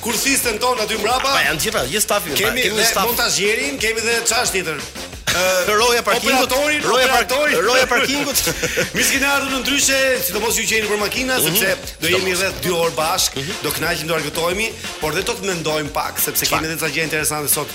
Kursisten tonë aty mbrapa. Po janë të gjithë, gjithë stafi mirë. Kemi kemi staf. Montazhierin, kemi dhe çfarë tjetër. Ë roja parkingut, roja parkingut, roja parkingut. Mirë se keni ardhur në Ndryshe, sidomos ju që jeni për makina, mhm. sepse do jemi rreth 2 orë bashkë, mhm. do kënaqemi, do argëtohemi, por dhe do të mendojmë pak sepse kemi edhe ca gjë interesante sot.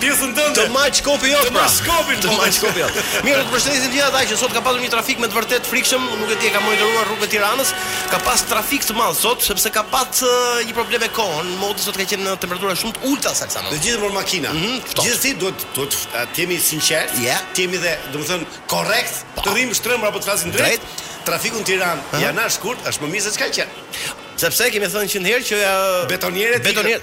Pjesën tënde. Te maçkopi jot. Te pra. maçkopi, te maçkopi jot. Mirë, do të përshëndesim të gjithë ata që sot ka pasur një trafik me të vërtetë të frikshëm, nuk e di e ka monitoruar rrugët e Tiranës, ka pas trafik të madh sot sepse ka pas një problem me kohën, moti sot ka qenë në temperatura shumë të ulëta sa kësaj. Të gjithë për makina. Mm -hmm, Gjithsesi duhet duhet të jemi sinqertë, yeah. të jemi dhe, domethënë, korrekt, po. të rrimë shtrembër apo të flasim drejt. Drejt. Trafiku në Tiranë, uh -huh. janar-shkurt është më mirë se ç'ka qenë. Sepse kemi thënë që ndër herë që betonierët betonierët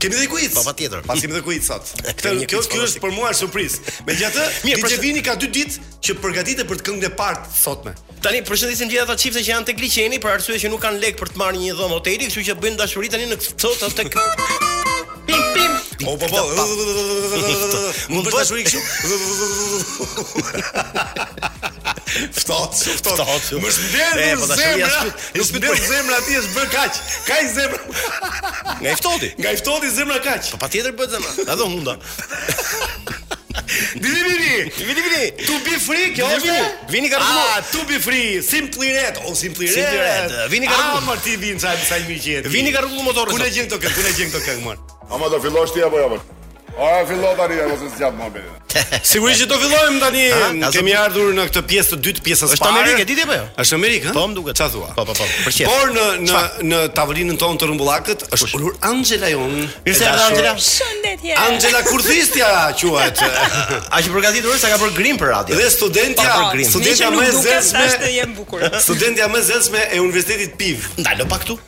Kemi dhe kuiz. Po patjetër. Pas kemi dhe kuiz sot. Këtë kjo kjo është për mua surprizë. Megjithatë, Mirë, DJ Vini ka 2 ditë që përgatitet për të këngën e parë të sotme. Tani përshëndesim gjithë ata çifte që janë tek liqeni për arsye që nuk kanë lek për të marrë një dhomë hoteli, kështu që bëjnë dashuri tani në këtë tek Pim pim. O po po. Mund të dashuri kështu. Ftohtë, ftohtë. Më shpërbëj zemra. Nuk mbell zemra ti është bër kaq. Kaq zemra. Nga i ftohti. Nga i ftohti zemra kaq. Po patjetër bëhet zemra. Edhe hunda. Vini vini. Vini vini. To be free kjo është. Vini. Vini ka rregull. Ah, to be free. Simply red. Oh, simply red. Simply red. Vini ka rregull. Ah, ma ti vin sa sa i mirë që je. Vini ka rregull motorin. Ku na i gjen këto këngë? Ku na i gjen këto këngë? Ama do fillosh ti apo jo? Ore fillo tani ajo se zgjat muhabetin. Sigurisht që do fillojmë tani. Kemi ardhur në këtë pjesë të dytë, pjesa e parë. Është Amerikë, ditë apo jo? Është Amerikë, ha? Po, më duket. Çfarë thua? Po, po, po. Përqet. Por në në në tavolinën tonë të rrumbullakët është ulur Angela jonë. Mirë se erdhi Angela. Përshëndetje. Angela kursistja quhet. Aq e përgatitur është sa ka bërë grim për radio. Dhe studentja, studentja më e zezme. Studentja më e zezme e Universitetit PIV. Ndalo pak këtu.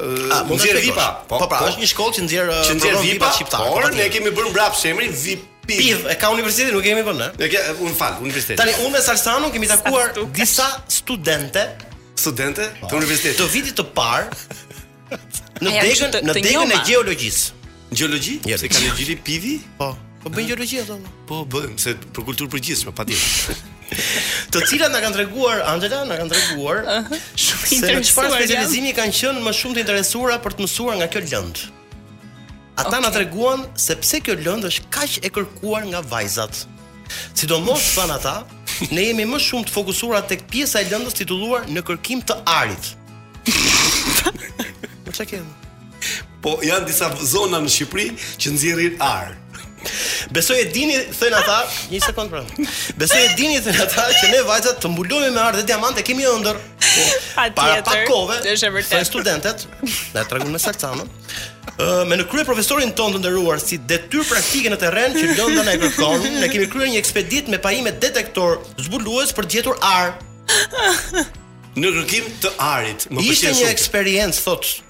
A mund të nxjerr vipa? Po, po pra, po. është një shkollë që nxjerr që nxjerr vipa shqiptarë. Por ne kemi bërë mbrapsht emrin vip Piv, e ka universiteti, nuk e kemi vënë. Ne ke, më fal, universitetin. Tani unë me Salsano kemi takuar disa studente, studente të universitetit. Të vitit të parë në degën në degën e gjeologjisë. Gjeologji? Se ka gjeologji PIV-i? Po. Po bëjnë gjeologji ato. Po bëjnë se për kulturë të përgjithshme, patjetër. Të cilat na kanë treguar Angela, na kanë treguar shumë se në çfarë specializimi kanë qenë më shumë të interesuara për të mësuar nga kjo lëndë. Ata okay. na treguan se pse kjo lëndë është kaq e kërkuar nga vajzat. Sidomos thanë ata, ne jemi më shumë të fokusuara tek pjesa e lëndës titulluar në kërkim të arit. Po çka kemi? Po janë disa zona në Shqipëri që nxjerrin ar. Besoj e dini thënë ata, një sekond pra. Besoj e dini thënien atë që ne vajzat të mbulohemi me ar dhe diamante kemi ëndërr. Po, patjetër, është e vërtetë. Studentët, na tregon Salsano. Ë me në krye profesorin tonë të nderuar si detyrë praktike në terren që lënda na e kërkon, ne kemi kryer një ekspeditë me pajisje detektor zbulues për të gjetur ar. Në kërkim të arit, më pëlqen shumë. Ishte një eksperiencë thotë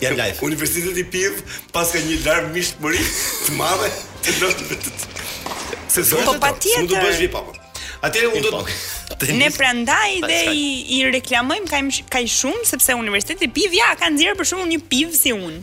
Jam live. Universiteti Piv paska një larmishmëri të madhe të lësh vetë. Po patjetër. Mund të bësh vip apo. Atëherë unë do të Ne prandaj dhe i, i reklamojmë kaq kaq shumë sepse Universiteti Piv ja ka nxjerrë për shembull një piv si unë.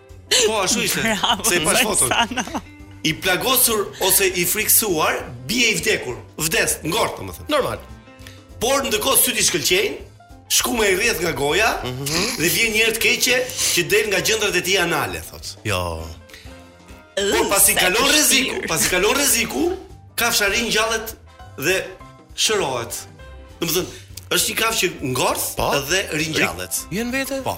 Po ashtu ishte. Se e pashë foton. I plagosur ose i frikësuar, bie i vdekur, vdes, ngordh, domethënë. Normal. Por ndërkohë syt i shkëlqejnë, shkuma i rrjedh nga goja mhm. dhe vjen një erë e keqe që del nga gjëndrat e tij anale, thotë. Jo. Por pasi kalon rreziku, pasi kalon rreziku, kafsha ringjallet dhe shërohet. Domethënë, është një kafshë ngordh po. dhe ringjallet. Vjen vetë? Po.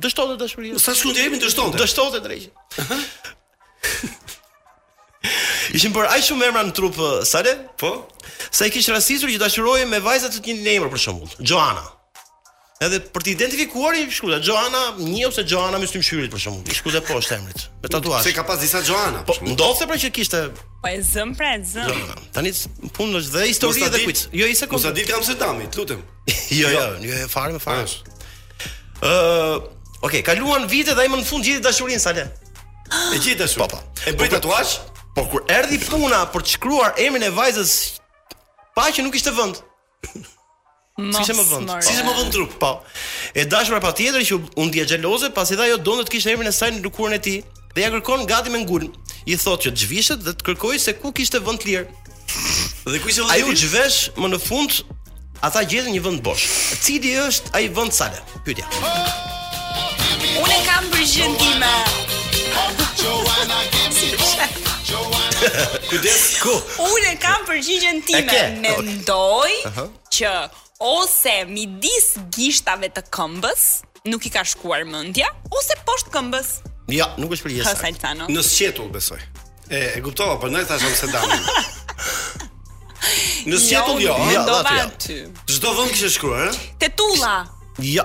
Dështonte dashuria. Sa shkruan emrin dështonte. Dështonte direkt. Ishin po aq shumë emra në trup Sale? Po. Sa i kish rastisur që dashurohej me vajza me një emër për shembull, Joana. Edhe për t'i identifikuar i shkruante Joana 1 ose Joana me stim shyrrit për shembull. I shkruante poshtë emrit me tatuazh. Se ka pas disa Joana. Po ndodhte pra që kishte Po e zëm pra e zëm. Tani punë është dhe histori dhe kujt. Jo, një sekondë. Sa ditë kam së dami, lutem. Jo, jo, jo, jo fare më fare. Ë, uh, okay, kaluan vite dhe ai më në fund gjeti dashurinë Sale. E gjeti dashurinë. Po, po. E bëri tatuazh? Po kur erdhi puna për të shkruar emrin e vajzës, pa që nuk kishte vend. Si se më vend. S'kishte më vend në trup. Po. E dashura patjetër që u ndje xheloze, pasi dhe ajo donte të kishte emrin e saj në lëkurën e tij. Dhe ia kërkon gati me ngulm. I thotë që të zhvishet dhe të kërkojë se ku kishte vend të lirë. Dhe ku ishte vend i lirë? Ai u zhvesh, më në fund ata gjetën një vend bosh. Cili është ai vend Sale? Pyetja. Unë e kam përgjigjen time. Kujdes. Ku? Unë e kam përgjigjen time. E ke. Mendoj Aha. që Ose midis gishtave të këmbës, nuk i ka shkuar mendja, ose poshtë këmbës. Ja, nuk është përgjigje e saktë. Salsano. Në sqetull, besoj. E, e kuptova, prandaj thashë se damë. Në sqetull jo, jo, jo, jo. Çdo vend kishte shkruar, ë? Sqetulla. Jo.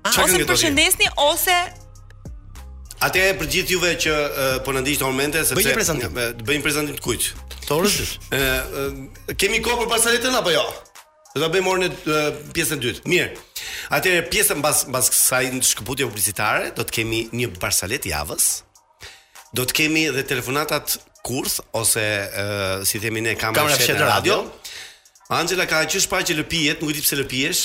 Ah, ose të përshëndesni ose Atëherë për gjithë juve që uh, po na ndiqni momente sepse bëjmë prezantim. Bëjmë prezantim të kujt? Të orës dysh. Ë uh, kemi kohë për barsaletën apo jo? Do ta bëjmë orën pjesën e dytë. Mirë. Atëherë pjesën mbas mbas kësaj shkëputje publicitare do të kemi një barsaletë javës. Do të kemi edhe telefonatat kurth ose uh, si themi ne kamera, kamera fshehtë radio. radio. Angela ka qysh pa që lëpihet, nuk e di pse lëpihesh.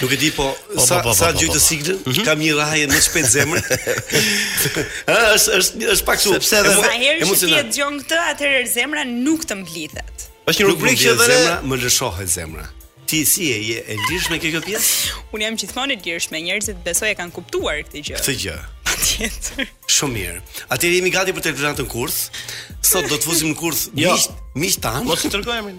Nuk e di po sa po, po, po, sa dëgjoj siglën, mhm. kam një rrahje të shpejtë zemre. Ë është është është pak shumë. Sepse edhe herë që ti e dëgjon këtë, atëherë zemra nuk të mblidhet. Është një rubrikë që edhe zemra më lëshohet zemra. Ti si je e lirshme kjo kjo pjesë? Unë jam gjithmonë e lirshme, njerëzit besoj e kanë kuptuar këtë gjë. Këtë gjë. Patjetër. Shumë mirë. Atëherë jemi gati për të vënë në kurth. Sot do të fusim në kurth jo. miq miq tanë. Mos i tregoj emrin.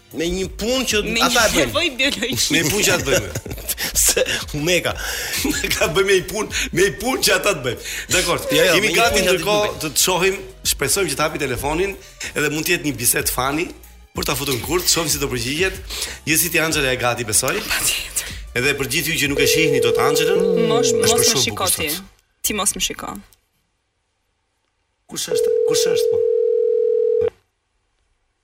Me një punë që ata e bëjnë. Me një biologji. Me punë që ata bëjnë. Se humeka. Ka bëjmë me një punë, me një punë që ata të bëjnë. Dakor. Ja, ja, Jemi gati ndërkohë të shohim, shpresojmë që të hapi telefonin edhe mund të jetë një bisedë fani për ta futur në kurth, shohim si do përgjigjet. Je si ti Angela e gati besoj? Patjetër. Edhe për gjithë ju që nuk e shihni dot Angelën, mm. mos mos më shiko ti. Ti mos më shiko. Kush është? Kush është po?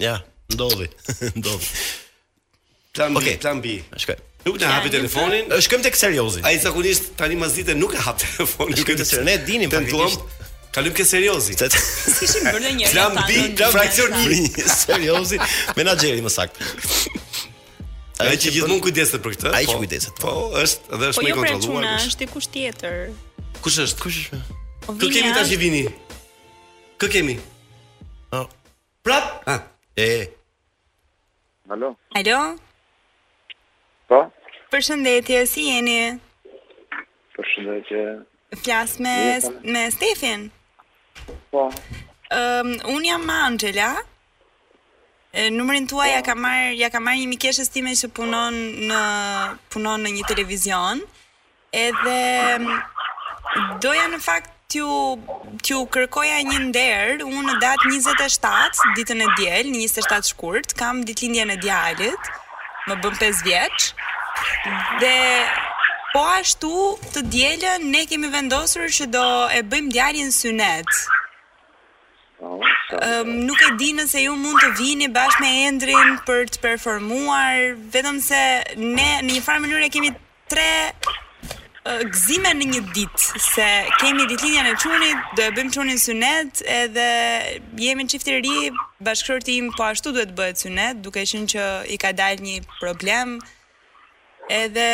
Ja, ndodhi. ndodhi. Plan B, okay. plan B. Shkoj. Nuk na hapi telefonin. Shkojmë tek seriozi. Ai zakonisht tani mas dite nuk e hap telefonin. Shkojmë te seriozi. Ne dinim pak tuam. Kalojmë ke seriozi. Kishim bërë një plan B, plan fraksion 1. Seriozi, menaxheri më saktë. Ai që gjithmonë kujdeset për këtë. Ai që po. kujdeset. Po, është edhe është po, më i jo, pra, kontrolluar. Po, është dikush tjetër. Kush është? Kush është? Kë kemi tash i vini? Kë kemi? Prap? Ha, e. Alo. Alo. Po. Përshëndetje, si jeni? Përshëndetje. Flas me me Stefin. Po. Ëm, um, unë jam Angela. Numrin tuaj ia kam marrë, ia kam marrë një mikeshes time që punon në punon në një televizion. Edhe doja në fakt t'ju t'ju kërkoja një nder, unë në datë 27, ditën e diel, 27 shkurt, kam ditëlindjen e djalit, më bën 5 vjeç. Dhe po ashtu të dielën ne kemi vendosur që do e bëjmë djalin synet. Um, nuk e di nëse ju mund të vini bashkë me Endrin për të performuar, vetëm se ne në një farë mënyre kemi tre gëzime në një ditë, se kemi ditëlindjen e çunit, do e bëjmë çunin synet, edhe jemi çift i ri, bashkëshorti im po ashtu duhet të bëhet synet, duke qenë që i ka dalë një problem. Edhe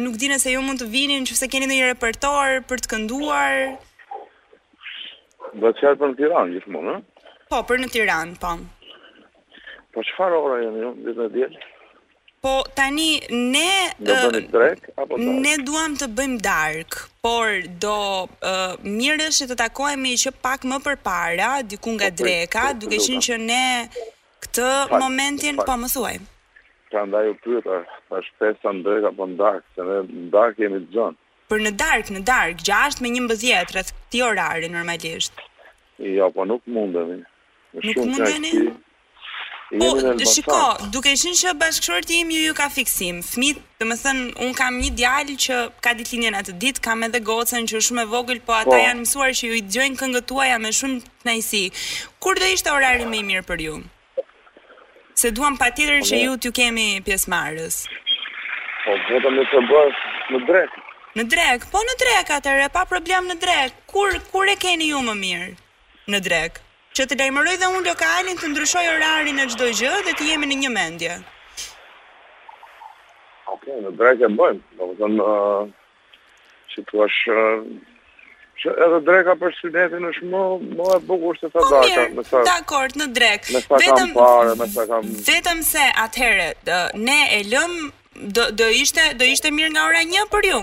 nuk di nëse ju mund të vini nëse keni ndonjë repertuar për të kënduar. Bëhet fjalë për në Tiranë gjithmonë, ëh? Po, për në Tiranë, po. Po çfarë ore e keni ju, 12? Po tani e do bëni drek apo dark? Ne duam të bëjmë dark, por do, mirë është që të takohemi që pak më përpara, diku nga po, dreka, duke qenë që ne këtë momentin po më thuaj. Prandaj ju pyeta, a është festa në drek apo në dark, se ne në dark jemi të zënë. Për në dark, në dark, 6 me 11 rreth këtij orari normalisht. Jo, po nuk mundemi. Nuk mundeni? Po, shiko, duke qenë që bashkëshorti im ju ju ka fiksim, fëmijët, domethënë, unë kam një djalë që ka ditëlindjen atë ditë, kam edhe gocën që është shumë e vogël, po ata po. janë mësuar që ju i dëgjojnë këngët tuaja me shumë kënaqësi. Kur do ishte orari më i mirë për ju? Se duam patjetër që ju t'ju kemi pjesëmarrës. Po, vetëm me e bërë në drekë. Në drekë, po në drekë atëherë, pa problem në drekë. Kur, kur e keni ju më mirë në drekë? Që të lajmëroj dhe unë lokalin, të ndryshoj orarin e çdo gjë dhe të jemi në një mendje. Okej, në drekë e bëjmë, domethënë, që, që edhe dreka për synetin është më, më e bukur se sa darka. Po mirë, dakord, në drekë. Me sa kam parë, me sa kam... Vetëm se atëhere, ne e lëmë, do, do, ishte, do ishte mirë nga ora një për ju?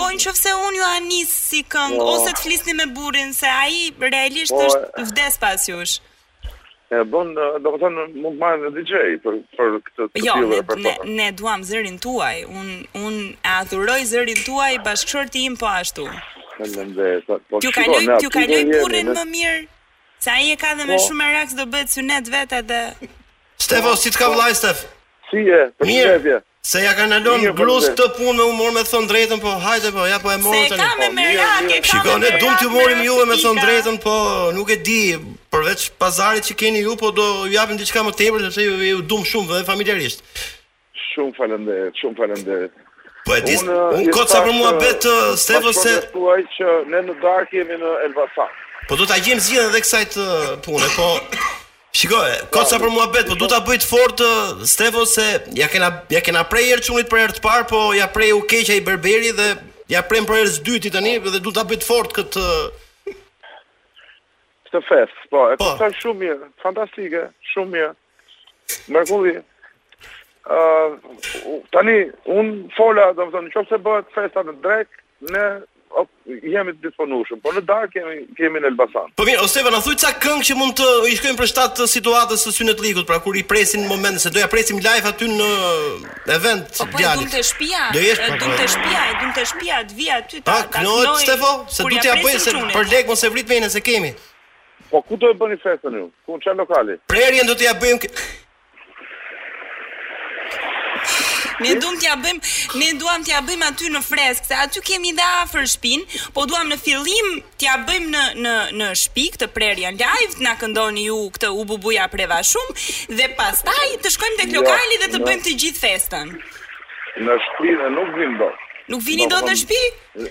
Po në qoftë se unë jua nis si këngë po, ose të flisni me burrin se ai realisht po, është vdes pas jush. E bën, do të thonë mund të marrë një DJ për për këtë të jo, tillë për ne, ne duam zërin tuaj. Unë unë e adhuroj zërin tuaj bashkëshorti im po ashtu. Faleminderit. Po, po jua kaloj, jua kaloj burrin më mirë. Se ai e ka dhe po. shumë merak se do bëhet synet vetë edhe. Stefo, si të ka vëllai Stef? Si je? Mirë. Se e ka nisur Mirë, gruaja faleminderit. këtë punë me humor me thënë drejtën po hajde po ja po u Se morëm e tani. ka me Po, mirë, merak, mirë. e ka Shiko, me ne merak. duam t'ju marrim juve me thënë drejtën, po nuk e di, përveç pazarit që keni ju, po do ju japim diçka më tepër sepse ju ju dum shumë dhe familjarisht. Shumë faleminderit, shumë faleminderit. Po e di, Unë, unë i kot sa për muhabet, Stefan, se bashkëshortes tuaj i thashë që ne në darkë jemi në Elbasan. po do ta gjejmë zgjidhjen edhe kësaj pune, po Shiko, kot sa për muhabet, po du ta bëj të fortë uh, Stefo se ja kena ja kena pre një herë çunit për herë të parë, po ja preu keq ai Berberi dhe ja premë për herë të dytë tani dhe du ta bëj të fortë këtë uh, këtë festë. Po, e po. kuptoj shumë mirë, fantastike, shumë mirë. Mërkulli. Uh, tani un fola, domethënë, nëse bëhet festa në drekë, Ne jemi të disponueshëm, por në darkë jemi jemi në Elbasan. Po mirë, o Stefo, na thuaj ca këngë që mund t'i shkojnë për shtat situatës së synetllëkut, pra kur i presin në moment, se do ja presim live aty në event djalit. Po po, e dunte shtëpia, do jesh, e do te shtëpia, e do te shtëpia të vij aty ta. Po këndohet Stefo, se do t'ja bëj se për lek mos e vrit mendjen se kemi. Po ku do e bëni festën ju? Ku në ça lokali? Prerjen do t'ja bëjmë. Ne duam t'ja bëjmë, ne duam t'ja bëjmë aty në Fresk, se aty kemi dhe afër shpinë, po duam në fillim t'ja bëjmë në në në shtëpi këtë prerjen live, na këndoni ju këtë u bubuja preva shumë dhe pastaj të shkojmë tek jo, lokali dhe të jo. bëjmë të gjithë festën. Në shtëpi nuk vim dot. Nuk vini dot në shtëpi?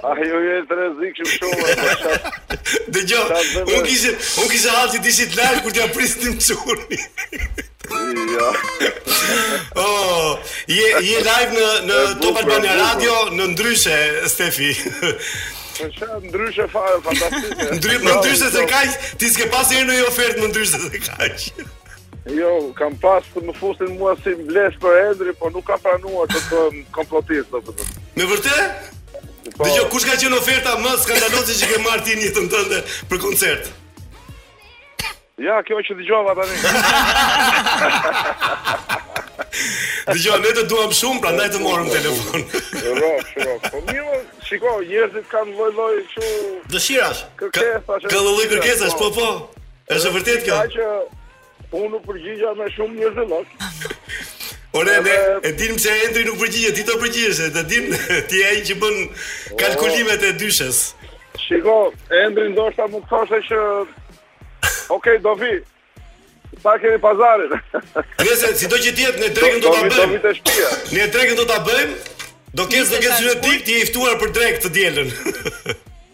Ajo është e rrezikshme shumë Dëgjo, unë kisha Unë kisha hall që të ishit live Kur t'ja prisnit më çunin Jo oh, je, je live në, në Top Albania Radio Në ndryshe, Stefi Po çka ndryshe fare fantastike. Ndryshe, më ndryshe se kaq, ti s'ke pasur ndonjë ofertë më ndryshe se kaq. Jo, kam pas të më fusin mua si mblesh për Endrin, po nuk kam pranuar të të komplotist, do të thëmë. Me vërtet? Po... Dëgjo, kush ka qenë oferta më skandaloze që ke marrë ti në jetën tënde për koncert? Ja, kjo që dëgjova tani. Dëgjo, ne të duam shumë, prandaj të morëm në telefon. Rroftë, rroftë. Po mirë, shiko, njerëzit kanë lloj lloj që... Dëshirash? Kërkesash. Ka lloj kërkesash, po, po. Është e vërtetë kjo. Kaq që unë nuk përgjigjem shumë njerëzve. Ore, ne e dimë se Endri nuk përgjigjet, ti do përgjigjesh, e dimë, ti je ai që bën kalkulimet e dyshes. Shiko, Endri ndoshta mund të thoshte që Ok, do vi. Sa kemi pazarin? Nejse sido që të jetë ne drekën do ta bëjmë. Do vi te shtëpia. Ne drekën do ta bëjmë. Do kesh do kesh një, do jesh ti i ftuar për drekë të dielën.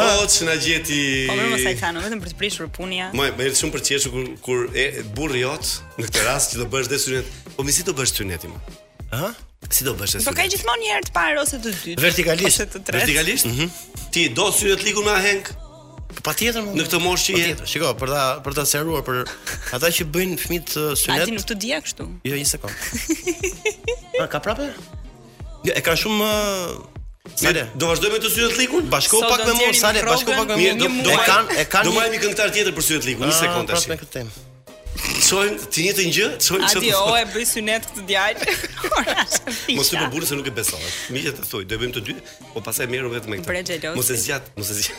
Po oh, ç'na gjeti. Po më mos, e kanë vetëm për të prishur punë. Më më shumë për të qeshur kur e ke burri jot në këtë rast që do bësh dhe synet. Po mi si do bësh synet ti më? Ëh? Si do bësh synet? Po ka gjithmonë një herë të parë ose të dytë. Vertikalisht. Ose të tretë. Vertikalisht? Mhm. Mm ti do synetllëkun me aheng? Po patjetër më. Në këtë moshë që je. Shiko, për ta për ta sqaruar për ata që bëjnë fëmijët synet. A ti nuk të dija kështu. Jo, një sekond. Pra ka prapë? Jo, e ka shumë Sale, do vazhdojmë me të synetllëkun? Bashkohu pak me mua, Sale, bashkohu pak me mua. Do do kanë, e kanë. Do marrim një këngëtar tjetër për synetllëkun, një ah, sekondë tash. Prapë me këtë temë. Çojm ti një të ngjë, çojm çfarë. Do e bëj synet këtë djalë. Mos e bëbulë se nuk e beson. Miqja ta thoj, do e bëjmë të dy, po pastaj merru vetëm me këtë. Mos e zgjat, mos e zgjat.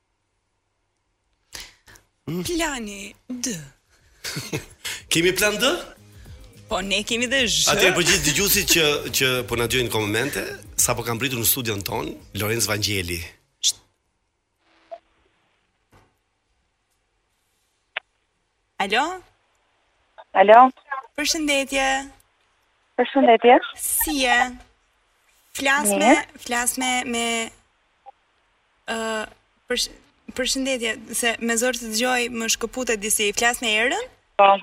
Hmm? Plani D. Kemi plan D? Po ne kemi dhe zhë. Atëherë për gjithë dëgjuesit që që po na dëgjojnë këto momente, sapo ka mbërritur në studion tonë, Lorenc Vangjeli. Alo? Alo? Përshëndetje. Përshëndetje. Si je? Flas me, flas me me ë uh, përsh, përshëndetje, se me zor të dëgjoj më shkëputet disi. Flas me Erën? Po.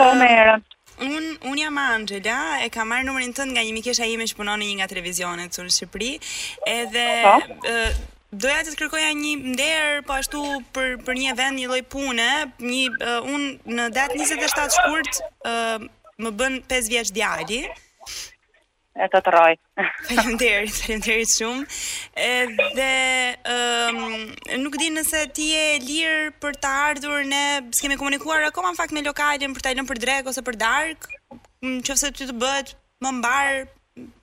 Po uh, me Erën. Unë unë jam Anxhela, e kam marrë numrin tënd nga një mikesha ime që punon në një nga televizionet në Shqipëri. Edhe po. Doja të të kërkoja një nder po ashtu për për një vend, një lloj pune, një uh, unë në datë 27 shkurt uh, më bën 5 vjeç djali. E të të rrojë. Faleminderit, faleminderit shumë. Edhe ëm um, nuk di nëse ti je e lirë për të ardhur ne, s'kemi komunikuar akoma në fakt me lokalin për ta lënë për drekë ose për darkë, qoftë se ty të bëhet më mbarë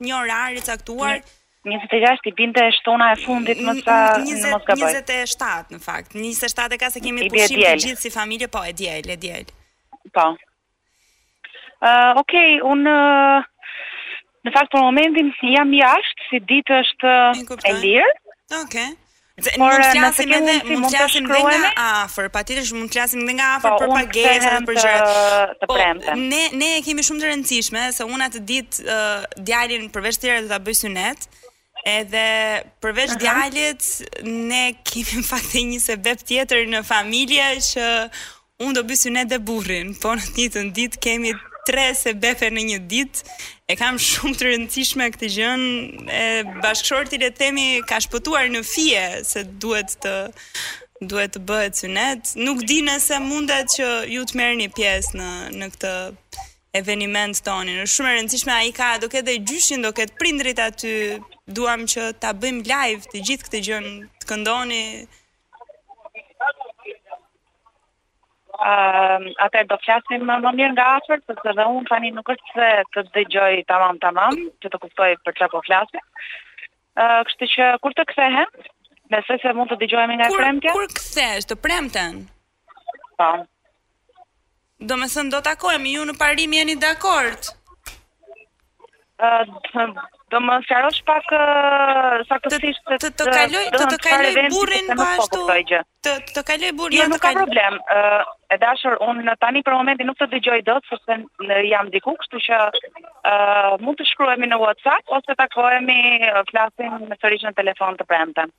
një orar i caktuar. Njëzet e gjashtë i binte e shtuna e fundit me sa në mos gaboj. Njëzet e shtatë në fakt. Njëzet e shtatë e ka se kemi pushim të gjithë si familje, po e diel, e diel. Po. Uh, ok, unë uh, në fakt për momentin jam jashtë, si ditë është e lirë. Ok. Por nëse ke mundësi mund të flasim nga afër, patjetër që mund të flasim edhe nga afër po, për pagesat dhe për gjërat. Po, ne ne e kemi shumë të rëndësishme se unë atë ditë uh, djalin përveç të tjerave do ta bëj synet. Edhe përveç Aha. djalit ne kemi në fakt një sebep tjetër në familje që Unë do bëj synet dhe burrin, po në të njëjtën ditë kemi tre sebepe në një ditë. E kam shumë të rëndësishme këtë gjënë, e bashkëshorti le të themi ka shpëtuar në fije se duhet të duhet të bëhet synet. Nuk di nëse mundet që ju të merrni pjesë në në këtë eveniment tonin. Është shumë e rëndësishme ai ka, do ketë dhe gjyshin, do ketë prindërit aty. Duam që ta bëjmë live të gjithë këtë gjënë, të këndoni Ehm, uh, atëherë do flasim më, më mirë nga afër, sepse dhe unë tani nuk është se të dëgjoj tamam tamam, që të kuptoj për ça po flasim. Ë, uh, kështu që kur të kthehem, besoj se mund të dëgjohemi nga premtja. Kur kthehesh të premten? Po. Domethënë do takohemi, ju në parim jeni dakord? Do më sqarosh pak saktësisht të të të kaloj të të kaloj burrin po ashtu të të kaloj burrin jo, nuk ka problem e dashur unë tani për momentin nuk të dëgjoj dot sepse jam diku kështu që mund të shkruhemi në WhatsApp ose takohemi flasim me sërish në telefon të premten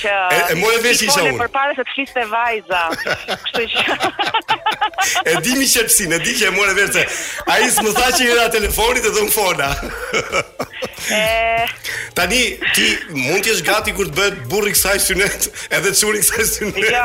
Që e, e more vesh isha unë. Përpara se të fliste vajza. Kështu që. e di mi qepsin, e di që e more vesh se ai më tha që era telefonit edhe fola. e... Tani ti mund të jesh gati kur të bëhet burri kësaj synet, edhe çuni kësaj synet. Jo.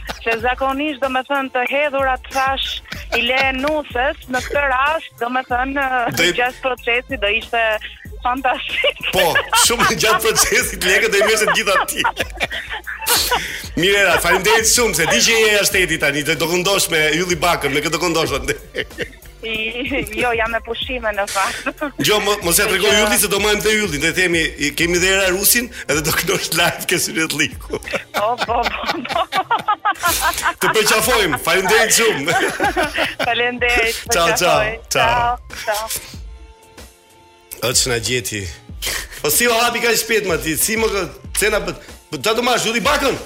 se zakonisht domethënë të hedhurat të thash i le nuses, në këtë rast domethënë do i... gjatë procesit do ishte fantastik. Po, shumë në gjatë procesit lekë dhe i merr të gjitha ti. Mirë Era, faleminderit shumë, se e di që je jashtë shtetit tani, dhe do këndosh me Ylli Bakën, me kë do këndosh, dhe. Jo, jam me pushime në fakt. Jo, mos ja trego Yllit se do marrim dhe Yllin, do i themi kemi dhe Era Rusin, edhe do këndosh live ke synet liku. Po, po, po. po. Të përqafojmë. Faleminderit shumë. Faleminderit. Ciao, ciao. Ciao. Ëh ç'na gjeti. Po si e hapi kaq shpejt ma ti? Si më ka zënë për për ta të marrësh Ylli Bakën?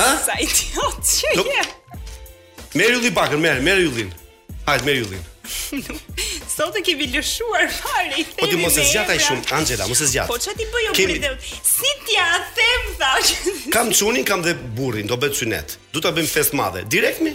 Ha? Sa idiot që Nuk- je. Merr Ylli Bakën, merr, merr Yllin. Hajt merr Yllin. Sot e kemi lëshuar fare i Po ti themi mos e me zgjat aq emra. shumë, Anxhela, mos e zgjat. Po ç'a ti bëj o Kemi- pra? Si t'ja them thash? Kam çunin, kam dhe burrin, do bëhet synet. Do ta bëjmë festë madhe. Direkt mi?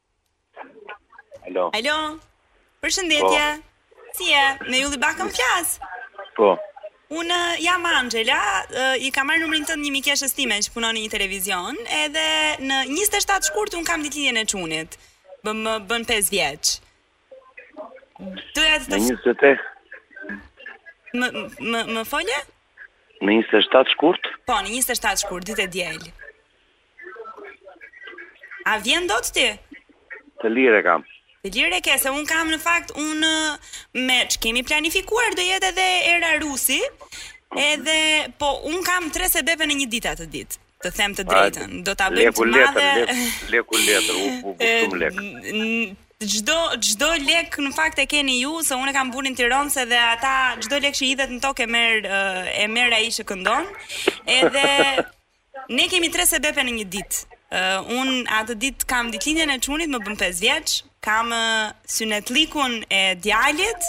Alo. Alo. Përshëndetje. Po. Si je? Me Ylli Bakën flas. Po. Unë jam Anxhela, ia kam marrë numrin tënd një mikeshes time që punon në një televizion, edhe në 27 shkurt un kam ditëlindjen e çunit. Bë më bën 5 vjeç. Doja të Në 28. Më më më falni? Në 27 shkurt? Po, në 27 shkurt, ditë e diel. A vjen dot ti? Të lirë e kam. Të lirë e ke, se unë kam në fakt, unë me ç'kemi planifikuar do jetë edhe Era Rusi, edhe, po, unë kam tre sebeve në një ditë atë ditë të them të drejtën. Do ta bëjmë të madhe. Leku letër, u bu shumë letër. Çdo çdo lek në fakt e keni ju, se unë e kam burrin tironse dhe ata çdo lek që hidhet në tokë e merr e merr ai që këndon. Edhe Ne kemi tre sebepe në një ditë. Unë atë ditë kam ditëlindjen e çunit, më bën 5 vjeç, kam synetlikun e djalit,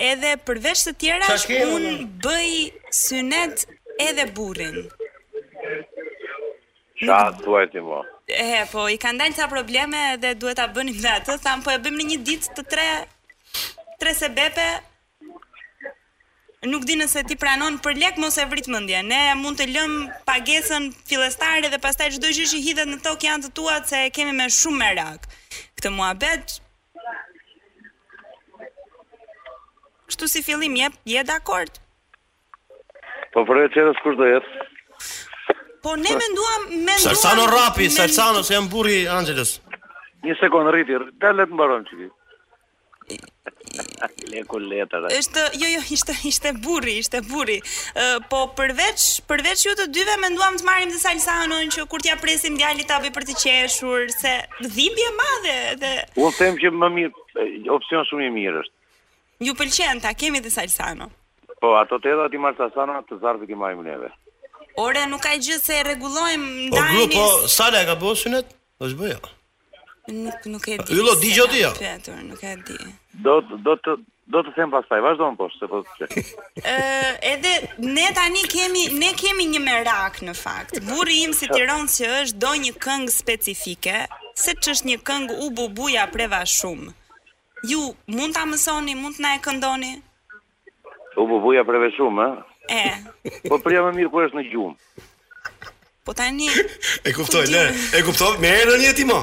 edhe përveç të tjerave unë bëj synet edhe burrin. Sa duhet ti mo? E, po, i kanë dalë ca probleme dhe duhet ta bënim dhe atë, thamë, po e bëjmë në një ditë të tre, tre sebepe, Nuk di nëse ti pranon, për lek mos e vrit mendjen. Ne mund të lëmë pagesën fillestare dhe pastaj çdo gjë që hidhet në tokë janë të tuat se e kemi me shumë merak këtë muhabet. Kështu si fillim je je dakord? Po për të tjerët kush do jetë? Po ne menduam menduam Salsano rapi, Salsano se jam burri Anxhelës. Një sekond prit, dale të mbarojë Çiki. Leku letër. Është jo jo ishte ishte burri, ishte burri. Uh, po përveç përveç ju të dyve menduam të marrim dhe Salsanon që kur t'ia presim djalit ta bëj për të qeshur se dhimbje e madhe dhe Unë them që më mirë opsion shumë i mirë është. Ju pëlqen ta kemi dhe Salsano. Po ato të hedhurat i merr Salsano të zarfit i marrim neve. Ore nuk ka gjë se e rregullojmë, ndajmë. Po grupo Sala e ka bërë synet? Është bëj. Nuk nuk e di. Yllo di gjë ti? S'e kam pyetur, nuk e di. Do do të, do të të them pastaj, vazhdo po, se po të flet. Ë, edhe ne tani kemi ne kemi një merak në fakt. Burri im si tirons që është do një këngë specifike, se ç'është një këngë u bubuja preva shumë. Ju mund ta mësoni, mund të na e këndoni? U bubuja preve shumë, ha? E. Po preja më mirë kur është në gjumë. Po tani. E kuptoj, le. E kuptoj, me erë në një ti mo.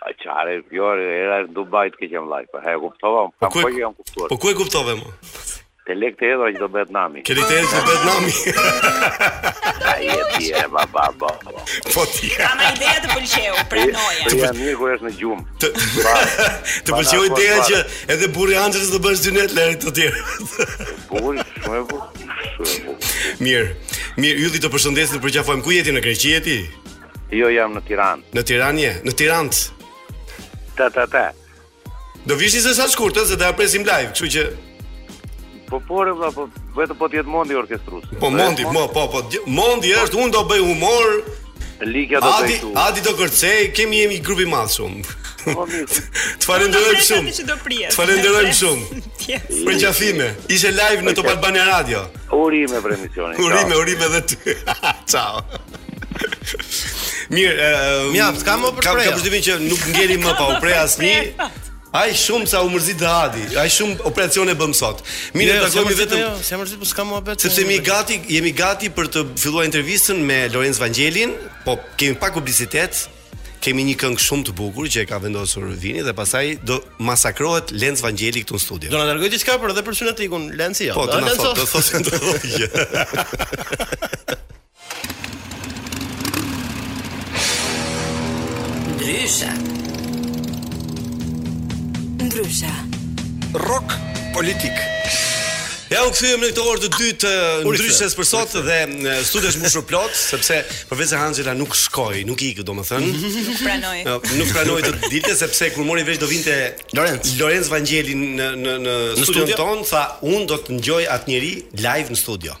A çare, jo, e ra në Dubai të keqen vllai. Po e kuptova, po kam po e kam kuptuar. Po ku e kuptove mo? Te lekët e hedhura që do bëhet nami. Ke lekët e hedhura që do bëhet nami. Ai e bie baba baba. Po ti. Ama ideja të pëlqeu, pranoje. Preja më mirë kur është në gjumë. Të të pëlqeu ideja që edhe burri Anxhës do bëjë synet, lëri të tjerët. Burri, shumë e bukur. Mirë. Mirë, Ylli të përshëndesim, të përqafojmë. Ku jeti në Greqi jeti? Jo, jam në Tiranë. Në Tiranë je? Në Tiranë. Pa pa pa. Do vish ti, s'është larg shkurti, se do ia presim live, kështu që Po ore vëlla, po vetëm po të jetë Mondi orkestrues. Po Mondi, po po po Mondi është, unë do bëj humor. Ligja do bëj këtu. Adi do kërcej, kemi jemi grup i madh shumë. Po, të falenderoj shumë. Të falenderoj shumë. Përqafime. Ishe live në Top Albania Radio. Urime për emisionin. Urime, urime edhe ty. Ciao. Mirë, mjaft, kam më përshtypjen. Kam përshtypjen që nuk ngeli më pa u prerë asnjë. Aq shumë sa u mërzit dhe Adi, aq shumë operacione bëmë sot. Mirë, jo, jo, takojmë jo, vetëm. Jo, jo, s'e mërzit, po s'ka muhabet. Sepse jemi gati, jemi gati për të filluar intervistën me Lorenc Vangjelin, po kemi pak publicitet, kemi një këngë shumë të bukur që e ka vendosur Vini dhe pastaj do masakrohet Lenc Vangjeli këtu në studio. Do na dërgoj diçka për edhe për synetikun Lenci jo. Po, do na thotë, do thotë. Ndryshe. Ndryshe. Rock politik. Ja u kthyem në këtë orë të dytë Ndryshes për sot dhe studioja është mbushur plot sepse profesor Anxhela nuk shkoi, nuk iku domethënë. Nuk pranoi. Jo, nuk pranoi të dilte sepse kur mori vesh do vinte Lorenc. Lorenc Vangjeli në në në studion tonë, tha unë do ta dëgjoj atë njeri live në studio.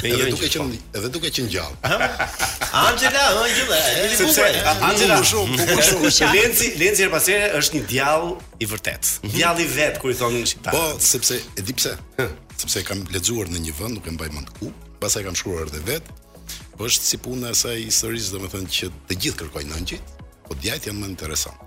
Edhe duke qenë edhe duke qenë gjallë. Anxhela, Anxhela, e bukur. Anxhela shumë, bukur shumë. Që Lenci, Lenci her pas here është një djall i vërtetë. Mhm. Djalli vetë kur i thonë shqiptarët. Po, sepse e di pse? Sepse e kam lexuar në një vend, nuk e mbaj mend ku, pastaj e kam shkruar edhe vetë. Po është si puna e asaj historisë, domethënë që të gjithë kërkojnë ëngjëjt, po djajt janë më interesantë.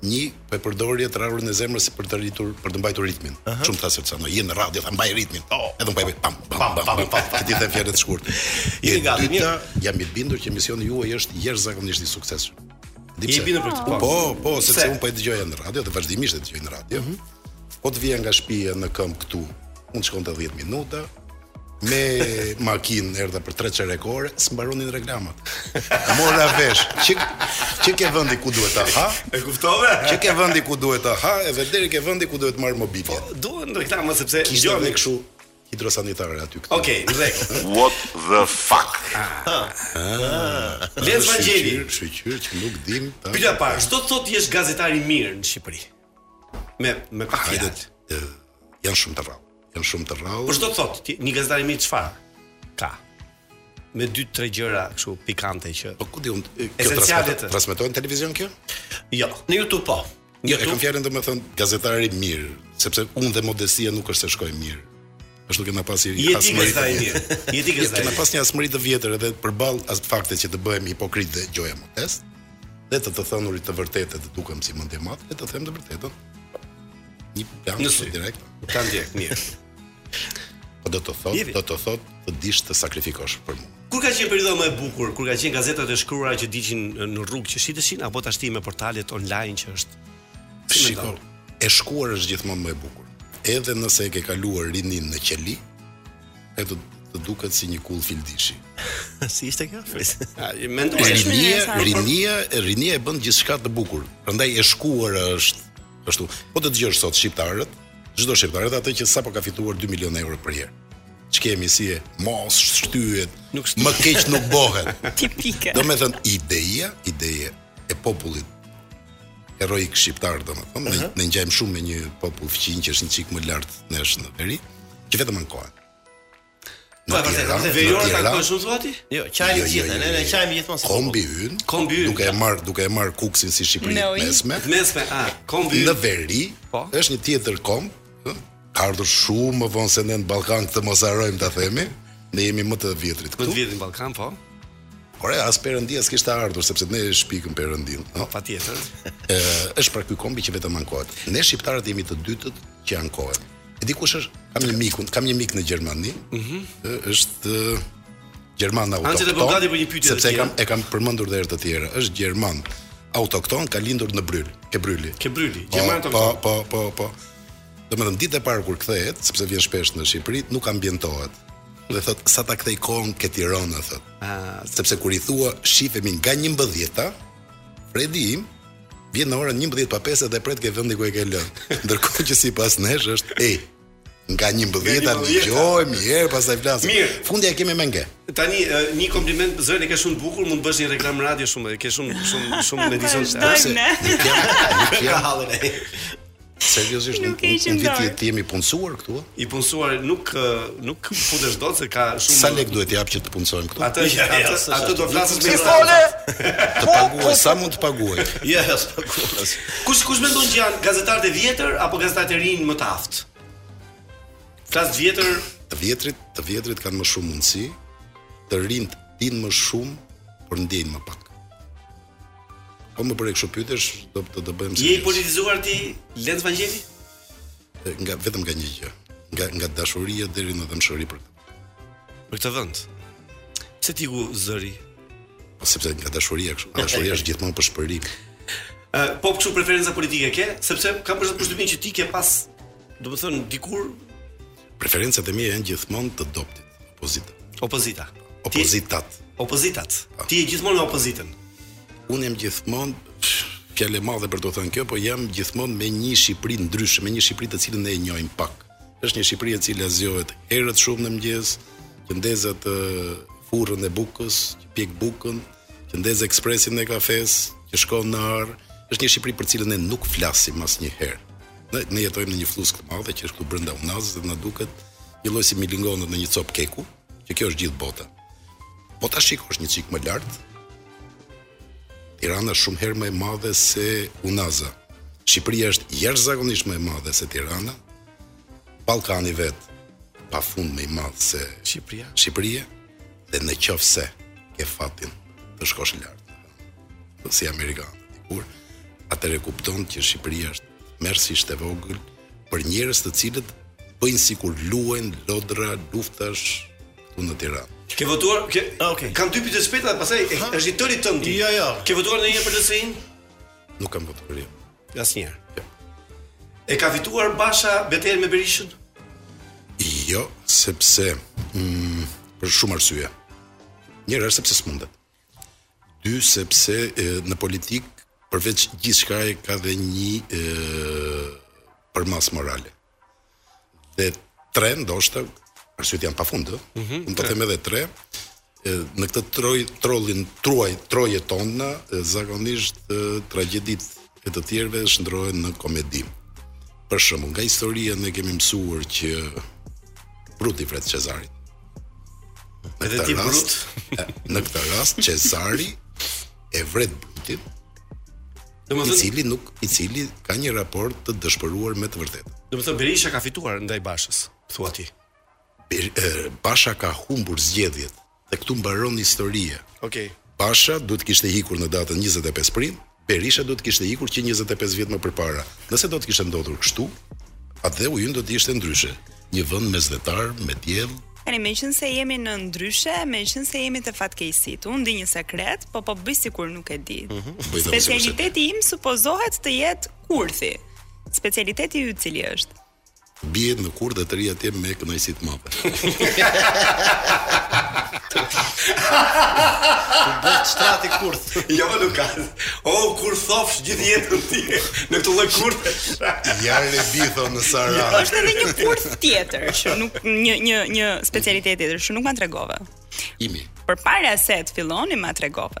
Një, e përdorja të rrahurën e zemrës për të rritur, për të mbajtur ritmin. Uh -huh. Se më tha sepse no, je në radio, tha mbaj ritmin. Oh. Edhe un po e bëj pam pam pam pam. pam, pam. Ti the fjalë të shkurtë. Je gati një. Jam i bindur që misioni juaj është jashtëzakonisht i suksesshëm. Dipse. Je i bindur për këtë. Po, po, po sepse un po e dëgjoj në radio dhe vazhdimisht e dëgjoj në radio. Uh mhm. -huh. Po të vija nga shtëpia në këmbë këtu, mund të shkonte 10 minuta, Me makinë erdha për tre çerek ore, s'mbaronin reklamat. Mora vesh, që që ke vendi ku duhet të ha? E kuptove? Që ke vendi ku duhet të ha, edhe deri ke vendi ku duhet të marr mobilje. Po, duhen reklama sepse kishte edhe kështu hidrosanitare aty këtu. Okej, okay, rrek. What the fuck? Ah. Ah. Le të vajeni. Shqyr që nuk dim. Pyetja e parë, ç'do të thotë të jesh gazetar i mirë në Shqipëri? Me me pak fjalë. Janë shumë të rrallë. Janë shumë të rrallë. Po ç'do të thotë ti, një gazetar i mirë çfarë ka? Me dy tre gjëra kështu pikante që Po ku di unë, kjo Esenciale transmetohet, të- transmetohet në televizion kjo? jo, në YouTube po. Në Jo, e kam YouTube fjalën domethënë gazetar i mirë, sepse unë dhe modestia nuk është se shkojnë mirë. Është duke na pasi je ti hasmëri të gazetar i vjetër. mirë. Je ti Jo, gazetar. i kena mirë. pas një hasmëri të vjetër edhe përballë faktit që të bëhem hipokrit dhe gjoja modest dhe të të thënurit të vërtetën të dukem si mendjemadh, le të them të vërtetën. Një plan direkt. Një plan direkt, mirë. Po do të thotë, do të thotë të dish të sakrifikosh për mua. Kur ka qenë periudha më e bukur, kur ka qenë gazetat e shkruara që dilnin në rrugë që shiteshin apo tashti me portalet online që është Shiko, e shkuara është gjithmonë më e bukur. Edhe nëse e ke kaluar rininë në qeli, e të, të duket si një kullë fildishi. si ishte kjo? A, mendoj, rinia, rinia, rinia e bën gjithçka të bukur. Prandaj e shkuara është Kështu, po të dëgjosh sot shqiptarët, çdo shqiptar është atë që sapo ka fituar 2 milionë euro përnjëherë. Ç'kemi si je mos shtyhet, nuk shtyhet. më keq nuk bëhet. Tipike. Domethënë ideja, ideja e popullit heroik shqiptar, domethënë, uh -huh. ne ngjajmë shumë me një popull fqinj që është një çik më lart nesh në veri, që vetëm ankohet. Po, e vërtetë, vërtetë. Veriore ta kuptoj shumë thua ti? Jo, çajmë jo, jo, gjithë, jo, ne ne çajmë gjithmonë si kombi yn. Kombi yn. Duke e marrë, duke e marrë Kukësin si Shqipëri e mesme. Mesme, a, kombi yn. Në veri, po. është një tjetër komb, ë? Ka ardhur shumë më vonë se ne në Ballkan këtë mos harrojmë ta themi. Ne jemi më të vjetrit këtu. Më të vjetrit në Ballkan, po. Por as perëndia s'kishte ardhur sepse ne e shpikëm perëndin, no? Patjetër. Ë, është pra ky kombi që vetëm ankohet. Ne shqiptarët jemi të dytët që ankohet. E di kush është? Kam një mikun, kam një mik në Gjermani. Ëh. Mm është gjerman autokton. Anxhela po gati për një pyetje. Sepse kam e kam përmendur edhe herë të tjera. Është gjerman autokton, ka lindur në Brryl, ke Brryli. Ke Brryli, po, gjerman po, autokton. Po, po, po, po. Domethënë ditën e parë kur kthehet, sepse vjen shpesh në Shqipëri, nuk ambientohet. Dhe thotë sa ta kthej kohën ke Tirona thotë. Ah, sepse kur i thua shifemi nga 11-ta, Fredi im, Vjen në orën 11 pa 5 dhe pret ke vendi ku e ke lënë. Ndërkohë që sipas nesh është ej. Nga 11-a dëgjohemi një herë pastaj flasim. Mirë. Fundja e kemi me nge. Tani e, një kompliment zërin e ke shumë të bukur, mund të bësh një reklamë radio shumë, e ke shumë shumë shumë me dison. Vazhdojmë ne. Nuk jam, nuk jam, Seriozisht nuk e di ti ti je i punësuar këtu? I punësuar nuk nuk futesh dot se ka shumë Sa lek duhet të jap që të punësohem këtu? Atë atë atë do flasësh me fole. Të po, paguaj po, sa po. mund të paguaj. Ja, ja, paguaj. Kush kush mendon që janë gazetarët e vjetër apo gazetarët e rinj më të aftë? Flas vjetër, të vjetrit, të vjetrit kanë më shumë mundësi, të rinjtë dinë më shumë, por ndjejnë më pak. Po më bëre kështu pyetjesh, do të të bëjmë serioz. Je i politizuar ti Lorenc Vangjeli? Nga vetëm nga një gjë, nga nga dashuria deri në dhembshuri për për këtë vend. Pse t'iku zëri? Po sepse nga dashuria kështu. Dashuria është gjithmonë pëshpërimë. Ë, po kështu preferenca politike ke? Sepse kam përshtypjen që ti ke pas, domethënë dikur Preferencat e mia janë gjithmonë të dobëtit. Opozita. Opozita. Opozitat. Opozitat. Po. Ti je gjithmonë me opozitën. Unë jam gjithmonë fjalë e madhe për t'u thënë kjo, po jam gjithmonë me një Shqipëri ndryshe, me një Shqipëri të cilën ne e njohim pak. Është një Shqipëri e cila zgjohet herët shumë në mëngjes, që ndez furrën e bukës, që pjek bukën, që ndez ekspresin e kafesë, që shkon në arë. Është një Shqipëri për të cilën ne nuk flasim asnjëherë. Ne, ne jetojmë në një fluskë të madhe që është këtu brenda unazës dhe na duket një lloj si milingonët në një copë keku, që kjo është gjithë bota. Po ta shikosh një çik më lart, Tirana shumë herë më e madhe se unaza. Shqipëria është jashtëzakonisht më e madhe se Tirana. Ballkani vetë pafund më i madh se Shqipëria dhe në qoftë se ke fatin të shkosh lart. si amerikanët dikur, atëherë kupton që Shqipëria është tmerrësisht e vogël për njerëz të cilët bëjnë sikur luajnë lodra luftash këtu në Tiranë. Ke votuar, ke, ah, okay. Kam dy pyetje të shpejta, pastaj e, është i tëri tënd. Jo, jo. Ke votuar ndonjëherë për LSI-n? Nuk kam votuar. Jo. Asnjëherë. Jo. E ka fituar Basha betejën me Berishën? Jo, sepse mm, për shumë arsye. Njëra është sepse s'mundet. Dy sepse e, në politikë përveç gjithçkaje ka dhe një e, përmasë morale. Dhe tre ndoshta arsyet janë pafund, ëh. Mm -hmm, të them edhe tre në këtë troj trollin truaj troje tona zakonisht tragjeditë e të tjerëve shndërrohen në komedi. Për shembull, nga historia ne kemi mësuar që Bruti vret Cezarin. Në këtë rast, në këtë rast Cezari e vret Brutin, Domethënë, i cili nuk i cili ka një raport të dëshpëruar me të vërtetën. Domethënë Berisha ka fituar ndaj Bashës, thua ti. Basha ka humbur zgjedhjet Dhe këtu mbaron historia. Okej. Basha duhet të kishte ikur në datën njëzet e pesë prill, Berisha duhet të kishte ikur që njëzet e pesë vjet më përpara. Nëse do të kishte ndodhur kështu, atdheu ynë do të ishte ndryshe. Një vend mesdhetar, me diell, Tani meqënëse jemi në ndryshe, meqënëse jemi te fatkeqësitë, unë di një sekret, po po bëj sikur nuk e di. Bëj dhe ti sikur s'e di. Specialiteti im supozohet të jetë kurthi. Specialiteti yt cili është? Të bie në kurth dhe të rri atje me kënaqësi të madhe. Ku bëhet shtrati kurth. Jo, nuk ka. O, oh, kurthofsh gjithë jetën ti në këtë lloj kurth. Jarabi thonë në Saraj. Ja, është edhe një kurth tjetër që nuk një një një specialitet tjetër që nuk ma tregove. Imi. Përpara se të fillonim ma tregove.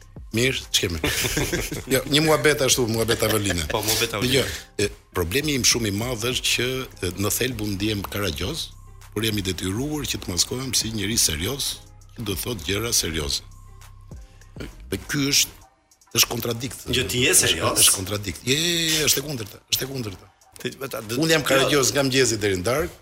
Mirë, ç'kemi. jo, një muhabet ashtu, muhabet a va vinë. Po, muhabet a va vinë. Jo, problemi im shumë i madh është që në thelb unë ndihem karagjoz, por jam i detyruar që të maskohem si njeri serioz, që do të thotë gjëra serioze. Dhe kjo është është kontradiktë. Gjë ti je serioz. Është kontradiktë. Je, je, je, është e kundërta, është e kundërta. Unë jam karagjoz nga mëngjesi deri në darkë,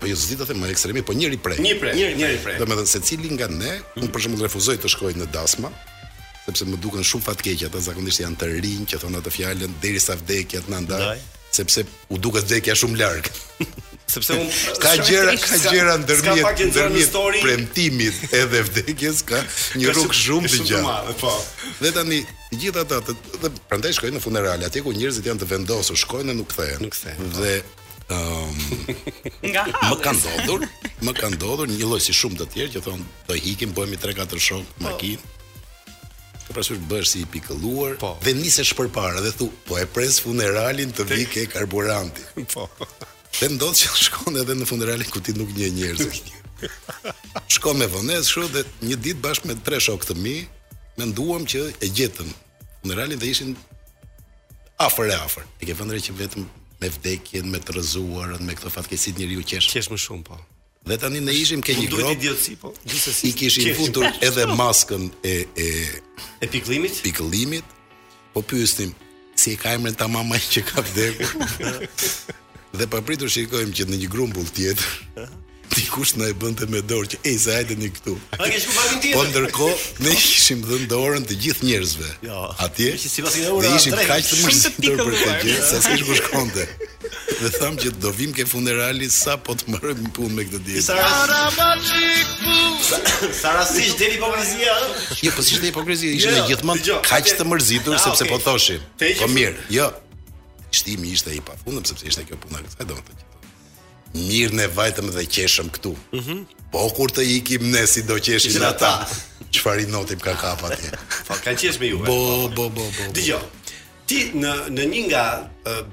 Po jo s'di të them, më ekstremi, po njëri prej. Një prej, njëri, njëri prej. Domethënë secili nga ne, mm -hmm. unë për shembull refuzoj të shkoj në dasma, sepse më duken shumë fatkeq ata zakonisht janë të rinj që thonë atë fjalën derisa vdekja të na ndajë, sepse u duket vdekja shumë larg. sepse unë ka gjëra ka gjëra ndërmjet ndërmjet premtimit edhe vdekjes ka një rrugë shumë të gjatë. Po. Dhe tani të gjithë ata të, të, të prandaj shkojnë në funerale, atje ku njerëzit janë të vendosur, shkojnë dhe nuk kthehen. Nuk kthehen. Po. Dhe Um, nga më ka ndodhur, më ka ndodhur një lloj si shumë të tjerë që thon do ikim, bëhemi 3-4 shokë po. makinë. Ke parasysh bëhesh si i pikëlluar po. dhe nisesh përpara dhe thu po e pres funeralin të vij ke karburanti. Po. Dhe ndodh që shkon edhe në funeralin ku ti nuk njeh njerëz. Shkon me vonesë kështu dhe një ditë bashkë me tre shokë të mi, menduam që e gjetëm funeralin dhe ishin afër e afër. E ke vënë re që vetëm me vdekjen, me të rrëzuarën, me këto fatkeqësitë njeriu qesh. Qesh më shumë, po. Dhe tani ne ishim ke një grup idiotësh po. Gjithsesi i kishim futur edhe maskën e e e pikëllimit. Pikëllimit. Po pyesnim si e ka emrin ta mama që ka vdekur. dhe papritur shikojmë që në një grumbull tjetër Dikush na e bënte me dorë që ej se hajde një këtu. A ke shku gabim tjetër? Po ndërkohë ne kishim dhënë dorën të gjithë njerëzve. Jo. Atje. Ishte sipas një ura. Ne ishim kaq të shumë të pikëlluar. Sa s'ish ku shkonte. Dhe thamë që do vim ke funerali sapo të mbarojmë punë me këtë tjetrin. Sa rasish sa, deri hipokrizia? Jo, po s'ishte hipokrizia, ishim jo, ne gjithmonë kaq të mërzitur, ah, sepse po thoshim. Po mirë, jo. Trishtimi ishte i pafundëm, sepse ishte kjo puna e kësaj, domethënë. Mirë ne vajtëm dhe qeshëm këtu. Mm -hmm. Po kur të ikim ne si do qeshin ata. Çfarë idiotësh kam kap atje. Po kanë qesh me ju. Bo bo bo bo. Dëgjo. Ti në në një nga uh,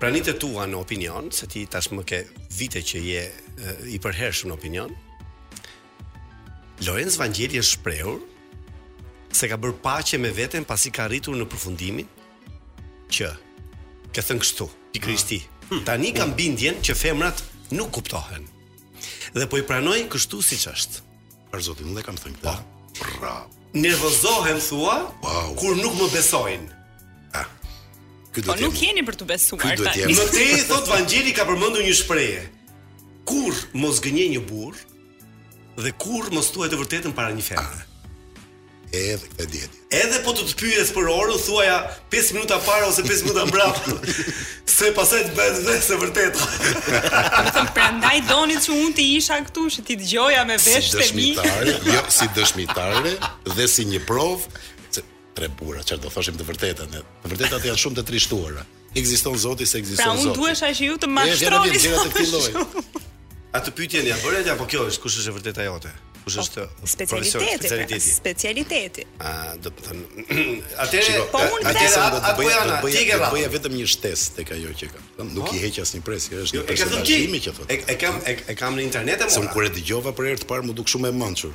pranitë e tua në opinion, se ti tashmë ke vite që je uh, i përhershëm në opinion. Lorenc Vangjeli është shprehur se ka bërë paqe me veten pasi ka arritur në përfundimin Që ke thënë kështu, pikërisht ti. Hm. Tani kam bindjen që femrat nuk kuptohen. Dhe po i pranoj kështu siç është. Për zotin, unë e kam thënë këtë. Pra, nervozohem thua wow. kur nuk më besojnë. Ah. Ky do po të. Po nuk jeni për të besuar tani. Më tej thotë Vangjeli ka përmendur një shprehje. Kurrë mos gënjej një burrë, Dhe kurrë mos thuaj të vërtetën para një femre. Edhe këtë ditë. Edhe po të të pyes për orën, thuaja 5 minuta para ose 5 minuta mbrapa. se pasaj të bëhet ves e vërteta. Prandaj doni që unë të isha këtu që t'i dëgjoja me veshët e mi. jo si dëshmitare dhe si një provë se tre burra, çfarë do thoshim të vërtetën. Të vërtetat janë shumë të trishtuara. Ekziston Zoti se ekziston Zoti. Pra unë duhesha që ju të mashtroni. Gjëra të këtij lloji. Atë pyetjen ja bëre apo kjo është kush është e vërteta jote? Kush po, është po, specialiteti? Specialiteti. Specialiteti. A do të thotë atëherë po unë atë sa do të bëj do të bëj do të bëj vetëm një shtesë tek ajo që tha. Nuk po. i heq asnjë presje, është jo, një personazh që thotë. E kam e kam në internet e mora. Se kur e dëgjova për herë të parë m'u duk shumë e mençur.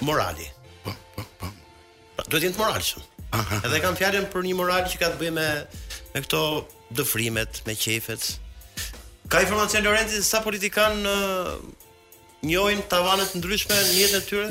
Morali. Po, po, po. po duhet të jenë të moralshëm. Edhe kam fjalën për një moral që ka të bëjë me me këto dëfrimet, me qejfet. Ka informacion Lorenci se sa politikanë uh, njohin tavane të ndryshme në jetën e tyre?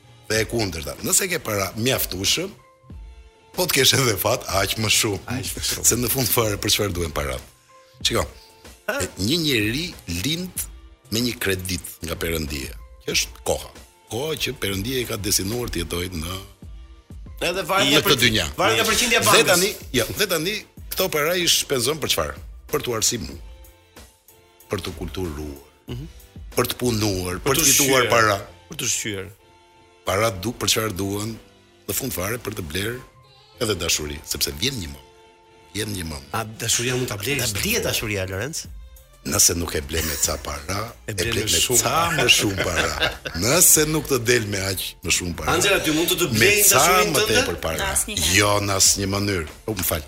dhe e kundërta. Nëse ke para mjaftueshëm, po të kesh edhe fat aq më shumë. Aq më shumë. Se në fund fare për çfarë duhen paratë? Shiko. Një njeri lind me një kredit nga Perëndia. Që është koha. Koha që Perëndia i ka destinuar të jetojë në Edhe varet nga këtë dynja. Varet nga përqindja e bankës. Dhe tani, jo, dhe tani këto para i shpenzon për çfarë? Për t'u arsimuar. për t'u kulturuar, mm -hmm. për të punuar, për, për të fituar para, për të shqyer. Para du për çfarë duhen, në fund fare për të blerë edhe dashuri, sepse vjen një moment. Vjen një moment. A dashuria mund ta blesh? A blihet dashuria Lorenc? Nëse nuk e ble me ca para, e ble me shumë ca më shumë para. Nëse nuk të del me ca më shumë para. Anxhela, ti mund të të blejë dashurinë tënde? Me ca më tepër para. Jo, në asnjë mënyrë. U po, më fal.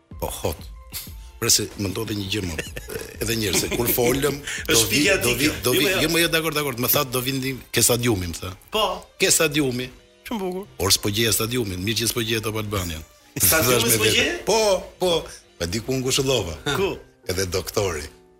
Po hot. Prit se më ndodhi një gjë më. Edhe një herë se kur folëm do vi do vi do vi jo më jo dakord dakord, më tha do vini ke stadiumi më tha. Po, ke stadiumi. Shumë bukur. Por s'po gjeja stadiumin, mirë që s'po gjeja Top Albanian. Stadiumi s'po gjeja? Po, po. Pak u ngushëllova. Ku? Edhe doktori.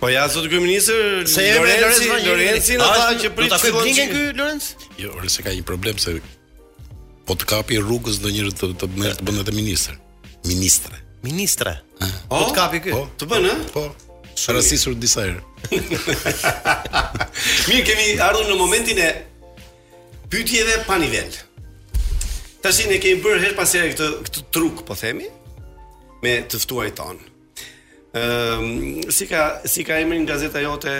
Po ja zot kryeministër, se e me Lorenc Lorenci na tha që prit të blingen ky Lorenc? Jo, ore se ka një problem se po të kapi rrugës ndonjëherë të merr të bën ministër. Ministre. Ministre. Po të kapi ky. Po. Të bën, ë? Po. Ka rastisur disa herë. Mirë kemi ardhur në momentin e pyetjeve pa nivel. Tashi ne kemi bërë herë pas here këtë këtë truk, po themi, me të ftuarit tanë. Ëm ehm, si ka si ka emrin gazeta jote?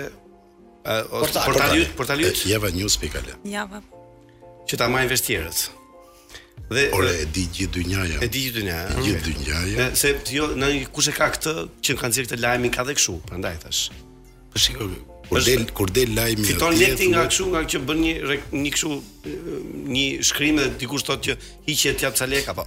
Portali yt, portali yt. Java News.al. Java. Që ta marrin vesh të tjerët. Dhe ore e di gjithë dynjaja. E di gjithë dynjaja. E gjithë dynjaja. Se jo, në kush e ka këtë që kanë dhënë këtë lajmin ka dhe kështu, prandaj thashë. Po shikoj kur del kur del lajmi fiton lek ti nga kështu nga që bën një një kështu një shkrim dhe dikush thotë që hiqe t'i jap ca lek apo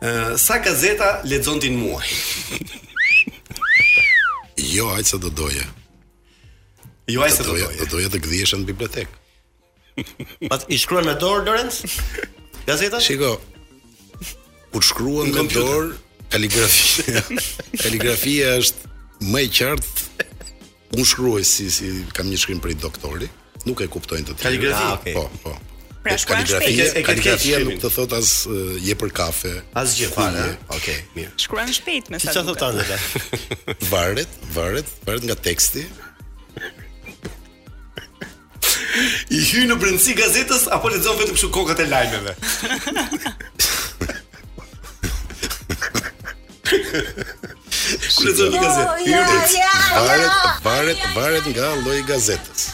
Ë, sa gazeta lexon ti në muaj? Jo, aq sa do doja. Jo aq sa do doja. Do doja të gdhiesha në bibliotekë. Po si shkruan me dorë Lorenz? Gazeta? Shiko, kur shkruan Në me kompjuter. dorë, kaligrafia, kaligrafia është më e qartë Unë shkruaj si si kam një shkrim prej doktori, nuk e kuptojnë të tjerë. Kaligrafi, ah, okay. po, po. Pra shkruan shpejt. E kaligrafia nuk të thotë as je për kafe, as gjë fare. Okej, okay, mirë. Shkruan shpejt me sa. Çfarë thotë Angela? varet, varet, varet nga teksti. I hyn në brendësi gazetës apo lexon vetëm kështu kokat e lajmeve? Kur lexon një gazetë? Oh, ja, ja, varet, varet, varet nga lloji i gazetës.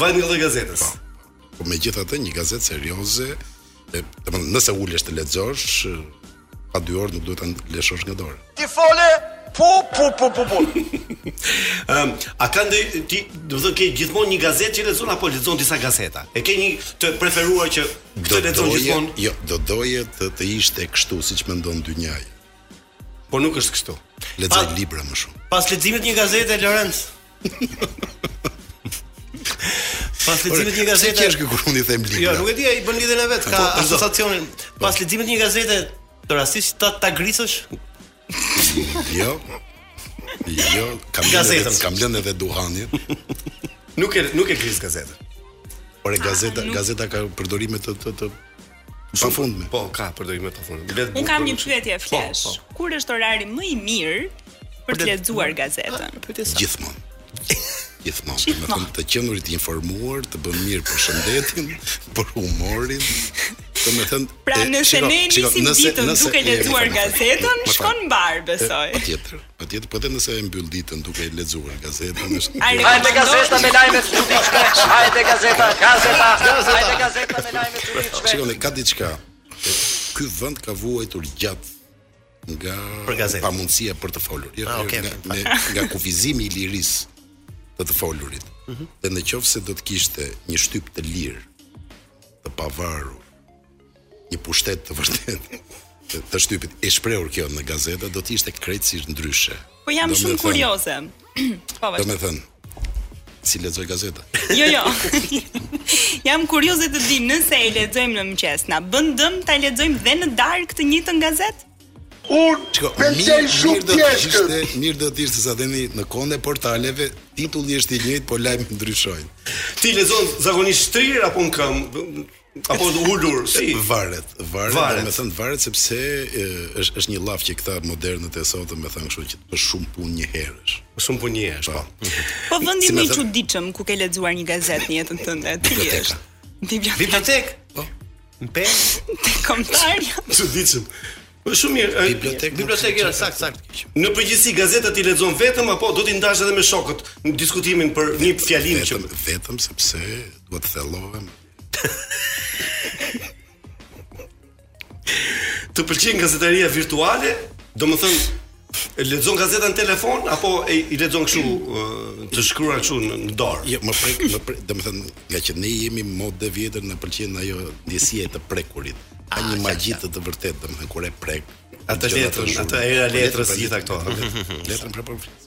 Varet nga lloji i gazetës. Po, po megjithatë një gazetë serioze E, e më, nëse ulesh të lexosh, pa dy orë nuk duhet ta lëshosh nga dora. Ti fole pu pu pu pu pu. Ëm, a ka ndonjë ti, domethënë ke gjithmonë një gazetë që lexon apo lexon disa gazeta? E ke një të preferuar që të lexon gjithmonë? Jo, do doja të ishte kështu siç mendon dynjaja. Por nuk është kështu. Lexoj pa, libra më shumë. Pas leximit të një gazete Lorenz. pas leximit të një gazete. Çfarë është kur unë i them libra? Jo, nuk e di, ai bën lidhjen e vet, ka po, po, asociacionin. Po. Pas leximit të një gazete, të rastis ta ta grisësh? jo. Jo, kam gazetën, kam lënë edhe duhanin. nuk e nuk e gris gazetën. Por e ah, gazeta, gazeta ka përdorime të të të Pafundme. Po, ka përdorime të pafundme. Bilet Unë kam një pyetje po, flash. Po, po. Kur është orari më i mirë për të lexuar gazetën? Ah, Gjithmonë. Gjithmonë, domethënë të qenurit të informuar, të bën mirë për shëndetin, për humorin. Domethënë, pra nëse ne nisim ditën duke lexuar gazetën, shkon mbarë, besoj. Patjetër. Patjetër, po edhe nëse e mbyll ditën duke lexuar gazetën është. Hajde gazeta me lajme të çuditshme. Hajde gazeta, gazeta, hajde gazeta me lajme të çuditshme. Shikoni, ka diçka. Ky vend ka vuajtur gjatë nga pamundësia për të folur. Jo, ah, okay, nga, me, nga kufizimi i lirisë të të folurit. Mm -hmm. Dhe në qoftë se do të kishte një shtyp të lirë, të pavarur, Një pushtet të vërtetë të shtypit e shprehur kjo në gazeta do të ishte krejtësisht ndryshe. Po jam shumë thën, kurioze. Po vazhdo. Domethënë s'i lexoj gazeta. Jo, jo. jam kurioze të di nëse e lexojmë në mëngjes, na bën dëm ta lexojmë dhe në darkë të njëjtën gazetë? Unë pëlqej shumë pjeshkët. Mirë do të ishte se jemi në kohën e portaleve, titulli është i njëjtë, por lajmet ndryshojnë. Ti lexon zakonisht shtrirë apo në këmbë? Apo të ulur, si? Varet, varet, varet. me thënë varet sepse është është një llaf që këta modernët e sotëm domethënë kështu që të bësh shumë punë njëherësh. Po shumë punë njëherësh, po. Po, po vendi më i çuditshëm ku ke lexuar një gazetë në jetën tënde, cili është? Bibliotekë. Bibliotekë. Po. Mpe. Te Kombëtarja. Çuditshëm. Po shumë mirë. Bibliotekë, bibliotekë është sakt sakt. Në përgjithësi gazetat i lexon vetëm apo do t'i ndash edhe me shokët në diskutimin për një fjalim që vetëm sepse duhet të thellohem Të pëlqen gazetaria virtuale? Domethënë, e, lexon gazeta në telefon apo e, i lexon kështu ë, të shkruar kështu në, në dorë? Jo, me prek, me prek, domethënë, ngaqë ne jemi modë e vjetër, na pëlqen ajo ndjesia e të prekurit. Ka Ah, një magji të të vërtetë, domethënë kur e prek. Atë letrën, atë era e letrës, gjitha këto. Letrën prapor flis.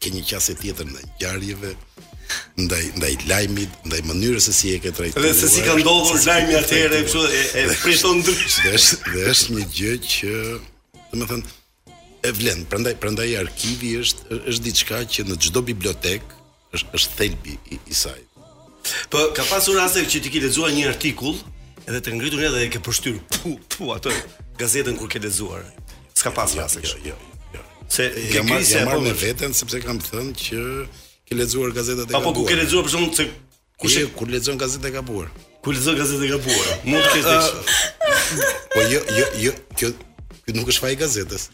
ke një qasje tjetër ndaj ngjarjeve, ndaj ndaj lajmit, ndaj mënyrës se si e ke trajtuar. Dhe se si ka ndodhur lajmi atëherë kështu e, e prishon ndryshe. Dhe është dhe është një gjë që, domethënë, e vlen. Prandaj prandaj arkivi është është diçka që në çdo bibliotekë është është thelbi i, i saj. Po ka pasur raste që ti ke lexuar një artikull edhe të ka ngritur nervat dhe e ke pështyr pu pu atë gazetën kur ke lexuar. S'ka pas raste kështu. Jo, jo, jo. Se jam mërzitur me veten sepse kam thënë që ke lexuar gazetat e gabuara. Apo kur ke lexuar për shkak se kush e kur lexon gazetat e gabuara? Kur lexon gazetat e gabuara? Mund të kesh diçka. Po jo, jo, jo, kjo nuk është faji i gazetës.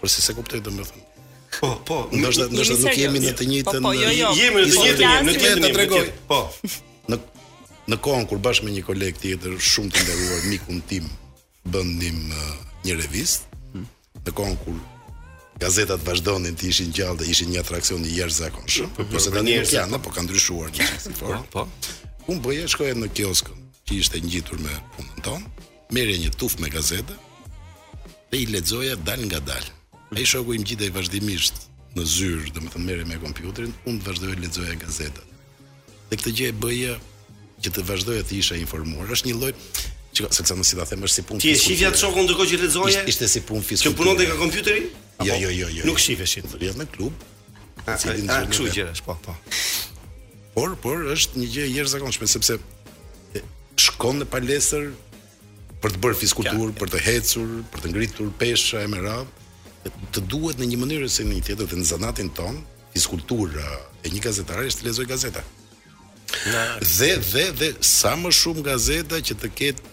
Por se s'e kuptoj domethënë. Po, po, ndoshta ndoshta nuk jemi në të njëjtën po, po, jo, jo. jemi në të njëjtën, në të njëjtën tregoj. Po. Në në kohën kur bashkë me një koleg tjetër shumë të nderuar mikun tim bënim uh, një revistë, hmm. në kohën kur gazetat vazhdonin të ishin gjallë dhe ishin një atraksion i jashtëzakonshëm. Po, po se tani nuk janë, po kanë ndryshuar një çështje. Po, po. Unë bëja shkoja në kioskën, që ishte ngjitur me punën tonë. Merrja një tufë me gazeta dhe i lexoja dalëngadalë. Ai shoku im ngjitej vazhdimisht në zyrë, domethënë merrej me kompjuterin, unë vazhdoja të lexoja gazetat. Dhe këtë gjë e bëja që të vazhdoja të isha i informuar. Është një lloj që se çfarë si ta them është si punë. Ti e shifje shokun ndërkohë që lexoje? Ishte, ishte si punë fizike. Që punonte nga kompjuteri? Jo, jo, jo, jo. Nuk shifeshit. Do vjen në klub, A, a, a, kështu gjërash, po, po. Por, por është një gjë e jashtëzakonshme sepse shkon në palestër për të bërë fizkulturë, për të hecur, për të ngritur pesha e me radhë, të duhet në një mënyrë ose në një tjetër dhe në zanatin tonë, fizkultura e një gazetari është të lexojë gazeta. Dhe dhe dhe sa më shumë gazeta që të ketë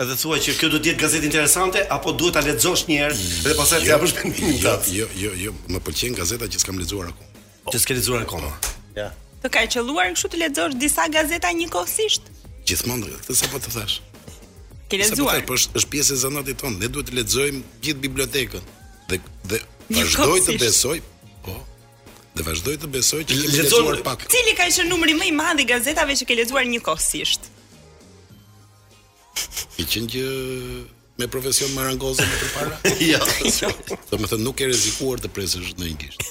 Edhe thua që kjo duhet të jetë gazetë interesante apo duhet ta lexosh një herë dhe pastaj të japësh mendimin tënd. Jo, jo, jo, jo, më pëlqen gazeta që s'kam lexuar akoma. Që s'ke lexuar akoma. Ja. Të ka qelluar kështu të lexosh disa gazeta njëkohësisht? Gjithmonë, këtë sapo të thashë. Ke lexuar? Po është është pjesë e zanatit tonë. Ne duhet të lexojmë gjithë bibliotekën dhe dhe vazhdoj të besoj. Po. Dhe vazhdoj të besoj që kemi lexuar pak. Cili ka qenë numri më i madh i gazetave që ke lexuar njëkohësisht? Ke qenë që me profesion marangoze më përpara? jo. Domethënë nuk ke rrezikuar të presësh ndonjë gisht.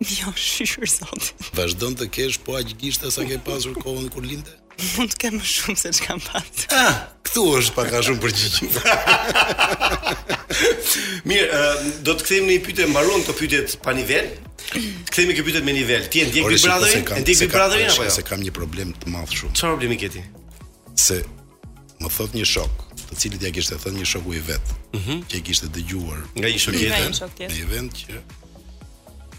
Jo, shqyr zot. Vazhdon të kesh po aq gishta sa ke pasur kohën kur linde? Mund të kem më shumë se ç'kam pas. Ah, këtu është pak a shumë përgjigje. Mirë, uh, do të kthehemi në një pyetje mbaruan pyetjet pa nivel. Kthehemi te pyetjet me nivel. Ti e ndjek Big Brotherin? E ndjek Big Brotherin apo jo? Se kam një problem të madh shumë. Çfarë problemi ke ti? se më thot një shok, të cilit ja kishte thënë një shoku i vet, mm -hmm. që e kishte dëgjuar nga një shok tjetër, në vend që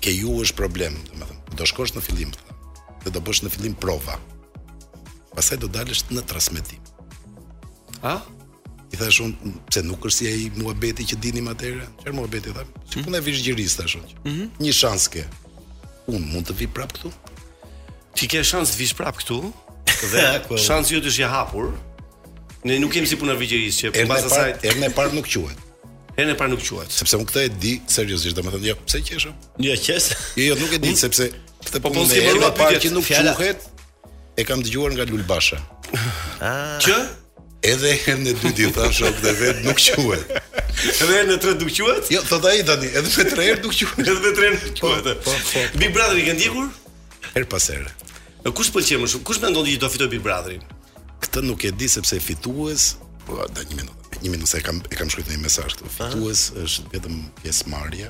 ke ju është problem, domethënë, do shkosh në fillim dhe do bësh në fillim prova. Pastaj do dalësh në transmetim. A? I thashë unë, pse nuk është si ai muhabeti që dinim atëherë? Çfarë muhabeti tha? Si puna e virgjërisë thashë unë. Mm -hmm. Një shans ke. Un mund të vi prap këtu. Ti ke shans të vish prap këtu dhe shansi jot është i hapur. Ne nuk kemi si puna e virgjërisë që pas asaj herën e parë nuk quhet. Herën e parë nuk quhet. Sepse unë këtë e di seriozisht, domethënë jo, pse qesh? Jo, qesh. Jo, jo, nuk e di sepse këtë po po hera e parë që nuk quhet. E kam dëgjuar nga Lul Basha. Ah. Që edhe herën e dytë thashë këtë vet nuk quhet. Edhe herën e tretë nuk quhet? Jo, thot ai tani, edhe me tre herë nuk quhet. Edhe me tre nuk po, quhet. Po, po, po. Big Brother e ke ndjekur? Herë pas here. Po kush të pëlqen më shumë? Kush mendon ti do fitojë Big Brotherin? Këtë nuk e di sepse fitues, po dale një minutë. Një minutë se e kam e kam shkruar një mesazh këtu. Fitues është vetëm pjesëmarrja.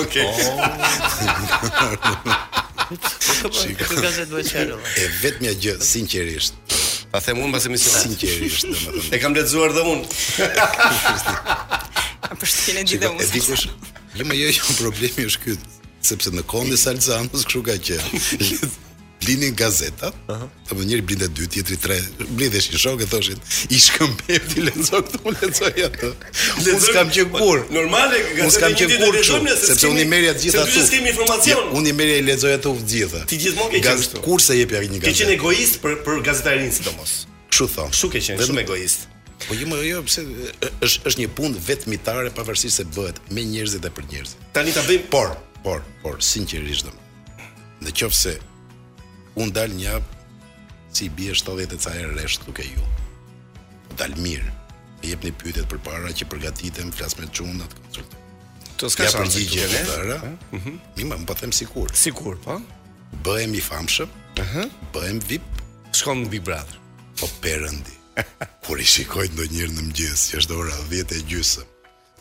Ok. Shikoj. E vetmja gjë sinqerisht. Ta them unë pas emisionit. Sinqerisht, domethënë. E kam lexuar dhe unë. A po pse, e di dhe unë. E di kush, jo më jo, jo problemi është ky, sepse në kohën e Sa Xanës kështu ka qenë. blinin gazetat, uh -huh. domethënë njëri blinde dy, tjetri tre, mblidheshin shokë thoshin, i shkëmbenin, ti lexo këtë, unë lexoj atë. Unë s'kam qenë po, kurrë. Normale, gazetat unë s'kam qenë kurrë që, sepse unë i merrja të gjitha. Sepse unë informacion. Ja, unë i merrja i lexoja të gjitha. Ti gjithmonë ke qenë kështu. Kurrë s'e jepja një gazetë. Ke qenë egoist për, për gazetarinë, sidomos. Kështu thonë. Kështu ke qenë, shumë egoist. Po jo, jo, pse është është një punë vetmitare pavarësisht se bëhet me njerëzit dhe për njerëzit. Tani ta bëjmë. Por, por, por sinqerisht domethënë. Në qofë se unë dal njap, si i bje 70 e ca e rresht, nuk ju. Dal mirë, jepni pyetjet përpara që përgatitem, flas me çunat, atë konsultë. S'ka shans përgjigje këtu, e vëndëra, eh? mm -hmm. Po them sikur. Sikur, po? Bëhem i famshëm, uh -huh. bëhem vip. Shkon në Big Brother. Po perëndi. Kur i shikoj ndonjëherë në mëngjes, që është ora 10 e gjysëm,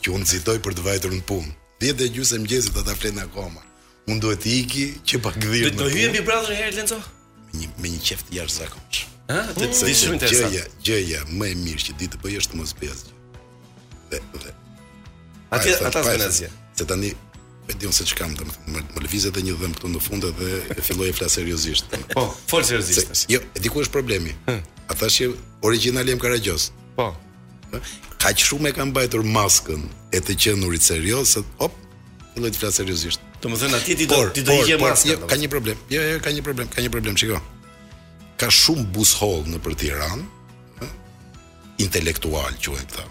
Që unë nxitoj për të vajtur në punë. Dhjetë e gjysmë e mëngjesit ata flenë akoma. Unë duhet të iki që pa gdhir. Do të hyje Big Brother Erlenco? Një me një qeft i jashtëzakonshëm. Ha, do ishte shumë interesant. Gjëja, gjëja më e mirë që di të bëj është të mos bëj asgjë. Dhe dhe. Atë ata s'kanë asgjë. Se tani e di unë se ç'kam, domethënë më, më lëviz edhe një dhëmb këtu në fund edhe filloj të flas seriozisht. Po, fol seriozisht. Jo, e di ku është problemi. Ata që origjinali jam karagjos. Po. Kaq shumë e kam mbajtur maskën e të qenurit serioz se hop, filloj të flas seriozisht. Domethënë atje ti do ti do hiqje maskën. Jo, ka një problem. Jo, jo, ka një problem, ka një problem, shiko. Ka shumë buzëhollë nëpër Tiranë, ë? Intelektualë quhen këta.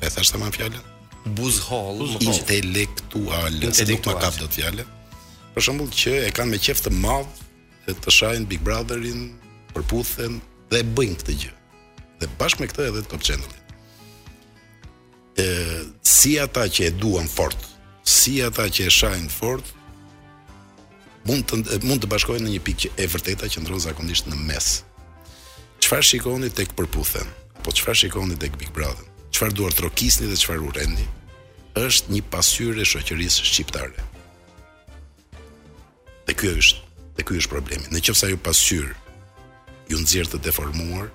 E thashë tamam fjalën? Buzëhollë, intelektualë, se nuk ma kap dot fjalën. Për shembull që e kanë me qeft të madh të shajnë Big Brotherin, Përputhen dhe e bëjnë këtë gjë. Dhe bashkë me këtë edhe Top Channel. E si ata që e duan fort, si ata që e shajnë fort, mund të mund të bashkohen në një pikë që e vërteta qëndron zakonisht në mes. Çfarë shikoni tek Përputhen? Apo çfarë shikoni tek Big Brother? Çfarë duartrokisni dhe çfarë urreni? Është një pasqyrë e shoqërisë shqiptare. Dhe ky është, dhe ky është problemi. Në qoftë se ajo pasqyrë ju nxjerr të deformuar,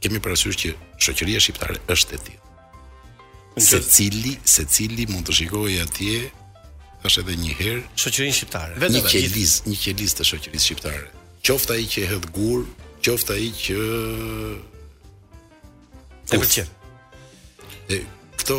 kemi parasysh që shoqëria shqiptare është e tillë. Secili, secili mund të shikojë atje, është edhe një herë shoqërinë shqiptare. Një, një qelizë, një qelizë të shoqërisë shqiptare. Qoftë ai që hedh gur, qoftë ai që e pëlqen. E këto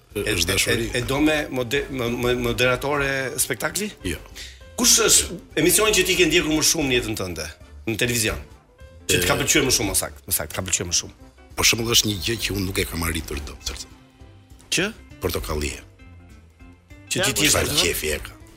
Është dashuri. E domethënë moderatore spektakli? Jo. Kush është emisioni që ti ke ndjekur më shumë në jetën tënde në televizion? Që të ka pëlqyer më shumë ose më saktë, ka pëlqyer më shumë. Për shembull është një gjë që unë nuk e kam arritur dot. Që? Portokallia. Që ti, ti qefin e ka.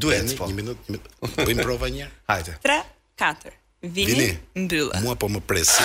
Duhet, po. Një minutë, një minutë. Bëjmë prova njëherë. Hajde. 3 4. Vini, Vini. mbylle. Mua po më presi.